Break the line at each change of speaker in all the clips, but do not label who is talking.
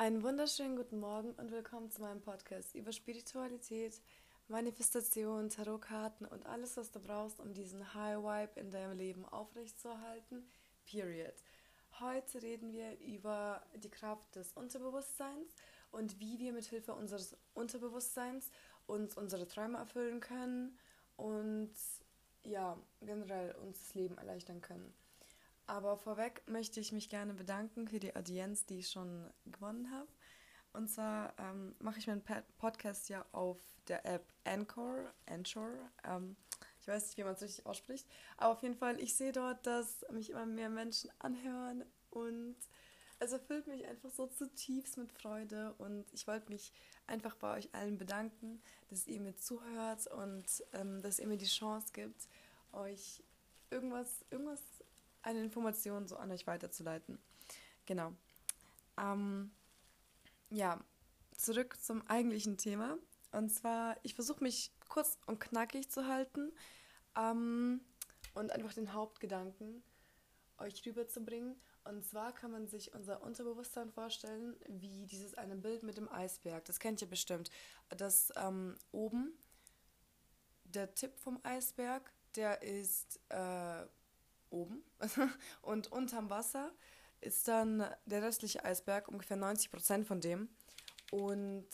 Einen wunderschönen guten Morgen und willkommen zu meinem Podcast über Spiritualität, Manifestation, Tarotkarten und alles, was du brauchst, um diesen High Vibe in deinem Leben aufrechtzuerhalten. Period. Heute reden wir über die Kraft des Unterbewusstseins und wie wir mit Hilfe unseres Unterbewusstseins uns unsere Träume erfüllen können und ja, generell uns das Leben erleichtern können. Aber vorweg möchte ich mich gerne bedanken für die Audienz, die ich schon gewonnen habe. Und zwar ähm, mache ich meinen Podcast ja auf der App Anchor. Anchor. Ähm, ich weiß nicht, wie man es richtig ausspricht. Aber auf jeden Fall, ich sehe dort, dass mich immer mehr Menschen anhören und es erfüllt mich einfach so zutiefst mit Freude. Und ich wollte mich einfach bei euch allen bedanken, dass ihr mir zuhört und ähm, dass ihr mir die Chance gibt, euch irgendwas, irgendwas eine Information so an euch weiterzuleiten. Genau. Ähm, ja, zurück zum eigentlichen Thema. Und zwar, ich versuche mich kurz und knackig zu halten ähm, und einfach den Hauptgedanken euch rüberzubringen. Und zwar kann man sich unser Unterbewusstsein vorstellen, wie dieses eine Bild mit dem Eisberg. Das kennt ihr bestimmt. Das ähm, oben, der Tipp vom Eisberg, der ist äh, oben und unterm Wasser ist dann der restliche Eisberg, ungefähr 90 Prozent von dem. Und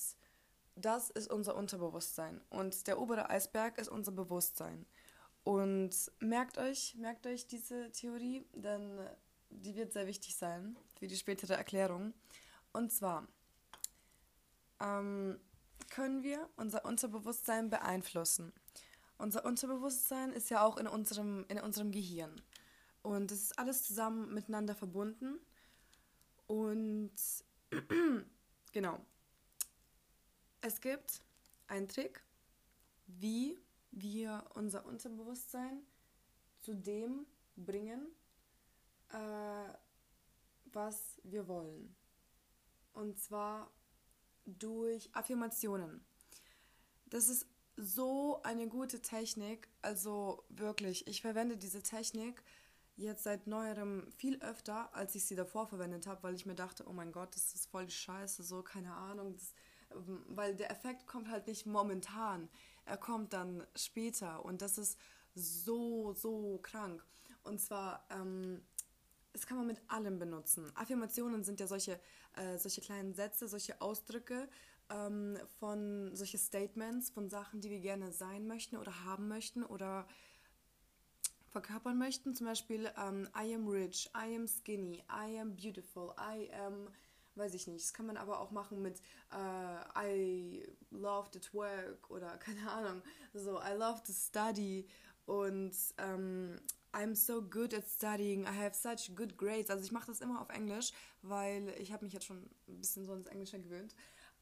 das ist unser Unterbewusstsein. Und der obere Eisberg ist unser Bewusstsein. Und merkt euch, merkt euch diese Theorie, denn die wird sehr wichtig sein für die spätere Erklärung. Und zwar ähm, können wir unser Unterbewusstsein beeinflussen. Unser Unterbewusstsein ist ja auch in unserem, in unserem Gehirn. Und es ist alles zusammen miteinander verbunden. Und genau. Es gibt einen Trick, wie wir unser Unterbewusstsein zu dem bringen, äh, was wir wollen. Und zwar durch Affirmationen. Das ist so eine gute Technik. Also wirklich, ich verwende diese Technik jetzt seit neuerem viel öfter, als ich sie davor verwendet habe, weil ich mir dachte, oh mein Gott, das ist voll die Scheiße, so keine Ahnung, das, ähm, weil der Effekt kommt halt nicht momentan, er kommt dann später und das ist so, so krank. Und zwar, ähm, das kann man mit allem benutzen. Affirmationen sind ja solche, äh, solche kleinen Sätze, solche Ausdrücke ähm, von solche Statements, von Sachen, die wir gerne sein möchten oder haben möchten oder verkörpern möchten. Zum Beispiel ähm, I am rich, I am skinny, I am beautiful, I am, weiß ich nicht. Das kann man aber auch machen mit äh, I love to work oder keine Ahnung. So, I love to study und ähm, I'm so good at studying, I have such good grades. Also ich mache das immer auf Englisch, weil ich habe mich jetzt schon ein bisschen so ins Englische gewöhnt.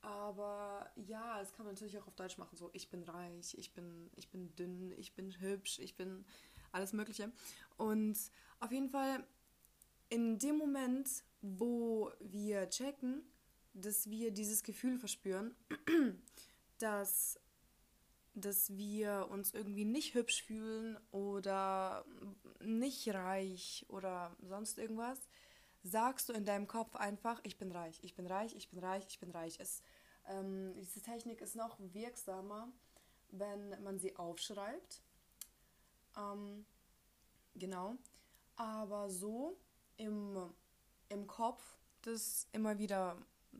Aber ja, das kann man natürlich auch auf Deutsch machen. So, ich bin reich, ich bin, ich bin dünn, ich bin hübsch, ich bin alles Mögliche. Und auf jeden Fall in dem Moment, wo wir checken, dass wir dieses Gefühl verspüren, dass, dass wir uns irgendwie nicht hübsch fühlen oder nicht reich oder sonst irgendwas, sagst du in deinem Kopf einfach, ich bin reich, ich bin reich, ich bin reich, ich bin reich. Es, ähm, diese Technik ist noch wirksamer, wenn man sie aufschreibt ähm, genau. Aber so im, im Kopf das immer wieder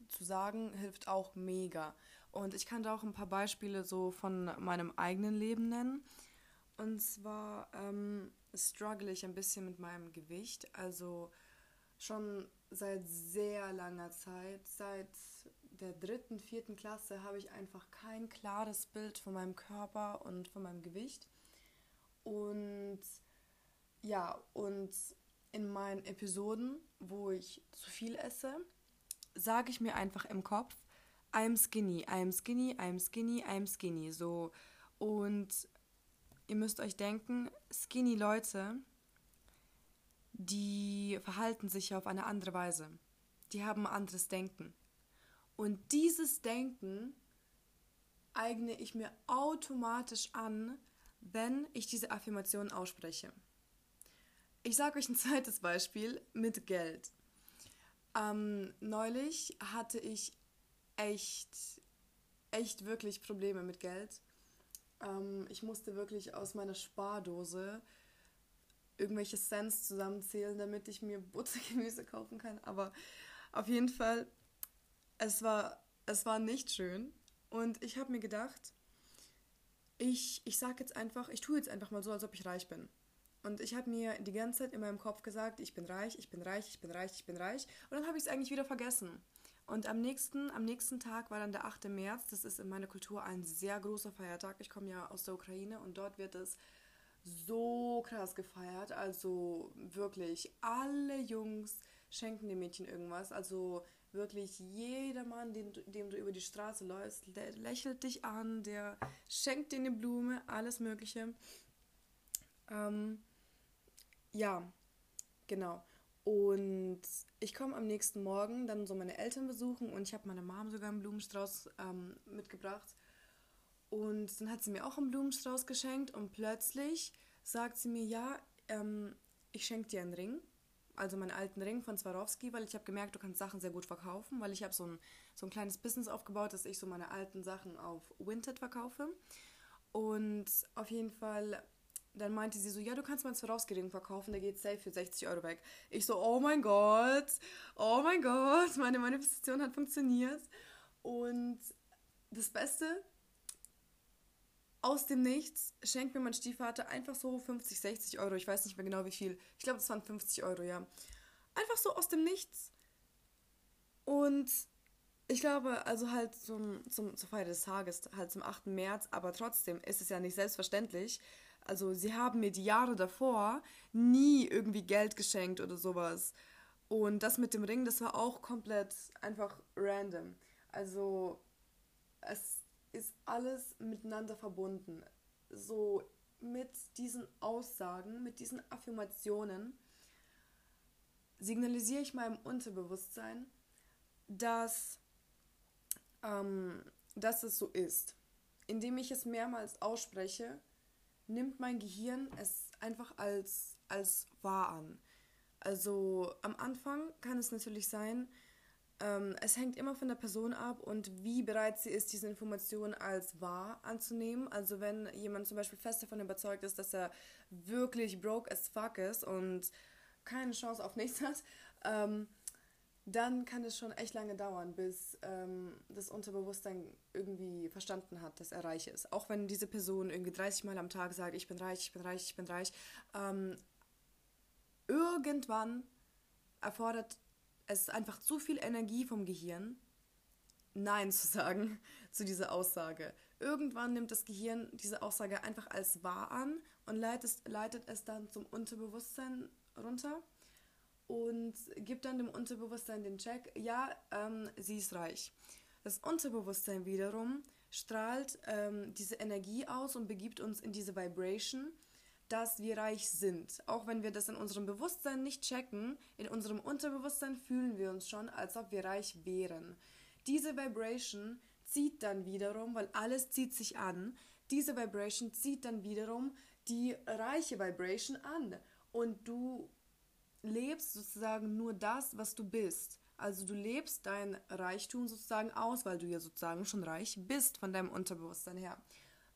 zu sagen, hilft auch mega. Und ich kann da auch ein paar Beispiele so von meinem eigenen Leben nennen. Und zwar ähm, struggle ich ein bisschen mit meinem Gewicht. Also schon seit sehr langer Zeit, seit der dritten, vierten Klasse, habe ich einfach kein klares Bild von meinem Körper und von meinem Gewicht. Und ja, und in meinen Episoden, wo ich zu viel esse, sage ich mir einfach im Kopf, I'm skinny, I'm skinny, I'm skinny, I'm skinny. So. Und ihr müsst euch denken, skinny Leute, die verhalten sich auf eine andere Weise. Die haben anderes Denken. Und dieses Denken eigne ich mir automatisch an, wenn ich diese Affirmation ausspreche. Ich sage euch ein zweites Beispiel mit Geld. Ähm, neulich hatte ich echt, echt wirklich Probleme mit Geld. Ähm, ich musste wirklich aus meiner Spardose irgendwelche Cents zusammenzählen, damit ich mir Buttergemüse kaufen kann. Aber auf jeden Fall, es war, es war nicht schön. Und ich habe mir gedacht, ich, ich sage jetzt einfach, ich tue jetzt einfach mal so, als ob ich reich bin. Und ich habe mir die ganze Zeit in meinem Kopf gesagt, ich bin reich, ich bin reich, ich bin reich, ich bin reich. Und dann habe ich es eigentlich wieder vergessen. Und am nächsten, am nächsten Tag war dann der 8. März. Das ist in meiner Kultur ein sehr großer Feiertag. Ich komme ja aus der Ukraine und dort wird es so krass gefeiert. Also wirklich, alle Jungs schenken dem Mädchen irgendwas. Also wirklich jeder Mann, den, dem du über die Straße läufst, der lächelt dich an, der schenkt dir eine Blume, alles Mögliche. Ähm, ja, genau. Und ich komme am nächsten Morgen dann so meine Eltern besuchen und ich habe meiner Mom sogar einen Blumenstrauß ähm, mitgebracht. Und dann hat sie mir auch einen Blumenstrauß geschenkt und plötzlich sagt sie mir, ja, ähm, ich schenke dir einen Ring also meinen alten Ring von Swarovski, weil ich habe gemerkt, du kannst Sachen sehr gut verkaufen, weil ich habe so ein, so ein kleines Business aufgebaut, dass ich so meine alten Sachen auf Vinted verkaufe. Und auf jeden Fall, dann meinte sie so, ja, du kannst meinen Swarovski-Ring verkaufen, der geht safe für 60 Euro weg. Ich so, oh mein Gott, oh mein Gott, meine Manifestation hat funktioniert. Und das Beste, aus dem Nichts schenkt mir mein Stiefvater einfach so 50, 60 Euro. Ich weiß nicht mehr genau wie viel. Ich glaube, das waren 50 Euro, ja. Einfach so aus dem Nichts. Und ich glaube, also halt zum, zum, zur Feier des Tages, halt zum 8. März, aber trotzdem ist es ja nicht selbstverständlich. Also sie haben mir die Jahre davor nie irgendwie Geld geschenkt oder sowas. Und das mit dem Ring, das war auch komplett einfach random. Also es ist alles miteinander verbunden. So mit diesen Aussagen, mit diesen Affirmationen signalisiere ich meinem Unterbewusstsein, dass, ähm, dass es so ist. Indem ich es mehrmals ausspreche, nimmt mein Gehirn es einfach als, als wahr an. Also am Anfang kann es natürlich sein, ähm, es hängt immer von der Person ab und wie bereit sie ist, diese Information als wahr anzunehmen. Also wenn jemand zum Beispiel fest davon überzeugt ist, dass er wirklich broke as fuck ist und keine Chance auf nichts hat, ähm, dann kann es schon echt lange dauern, bis ähm, das Unterbewusstsein irgendwie verstanden hat, dass er reich ist. Auch wenn diese Person irgendwie 30 Mal am Tag sagt, ich bin reich, ich bin reich, ich bin reich. Ähm, irgendwann erfordert es ist einfach zu viel Energie vom Gehirn, Nein zu sagen zu dieser Aussage. Irgendwann nimmt das Gehirn diese Aussage einfach als wahr an und leitet, leitet es dann zum Unterbewusstsein runter und gibt dann dem Unterbewusstsein den Check, ja, ähm, sie ist reich. Das Unterbewusstsein wiederum strahlt ähm, diese Energie aus und begibt uns in diese Vibration dass wir reich sind. Auch wenn wir das in unserem Bewusstsein nicht checken, in unserem Unterbewusstsein fühlen wir uns schon, als ob wir reich wären. Diese Vibration zieht dann wiederum, weil alles zieht sich an, diese Vibration zieht dann wiederum die reiche Vibration an. Und du lebst sozusagen nur das, was du bist. Also du lebst dein Reichtum sozusagen aus, weil du ja sozusagen schon reich bist von deinem Unterbewusstsein her.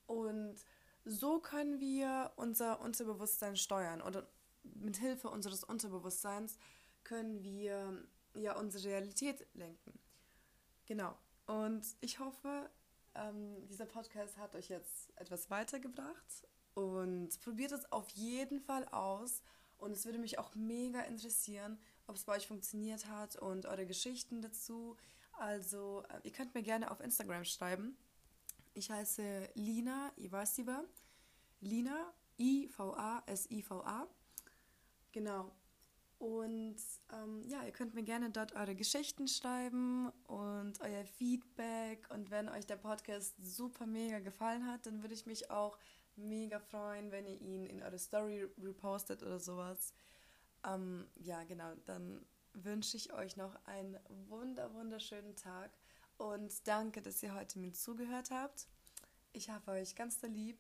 Und so können wir unser Unterbewusstsein steuern oder mit Hilfe unseres Unterbewusstseins können wir ja unsere Realität lenken. Genau. Und ich hoffe, ähm, dieser Podcast hat euch jetzt etwas weitergebracht und probiert es auf jeden Fall aus. Und es würde mich auch mega interessieren, ob es bei euch funktioniert hat und eure Geschichten dazu. Also, äh, ihr könnt mir gerne auf Instagram schreiben. Ich heiße Lina Ivasiva. Lina, I-V-A-S-I-V-A. Genau. Und ähm, ja, ihr könnt mir gerne dort eure Geschichten schreiben und euer Feedback. Und wenn euch der Podcast super mega gefallen hat, dann würde ich mich auch mega freuen, wenn ihr ihn in eure Story repostet oder sowas. Ähm, ja, genau. Dann wünsche ich euch noch einen wunder wunderschönen Tag und danke, dass ihr heute mir zugehört habt. Ich habe euch ganz lieb.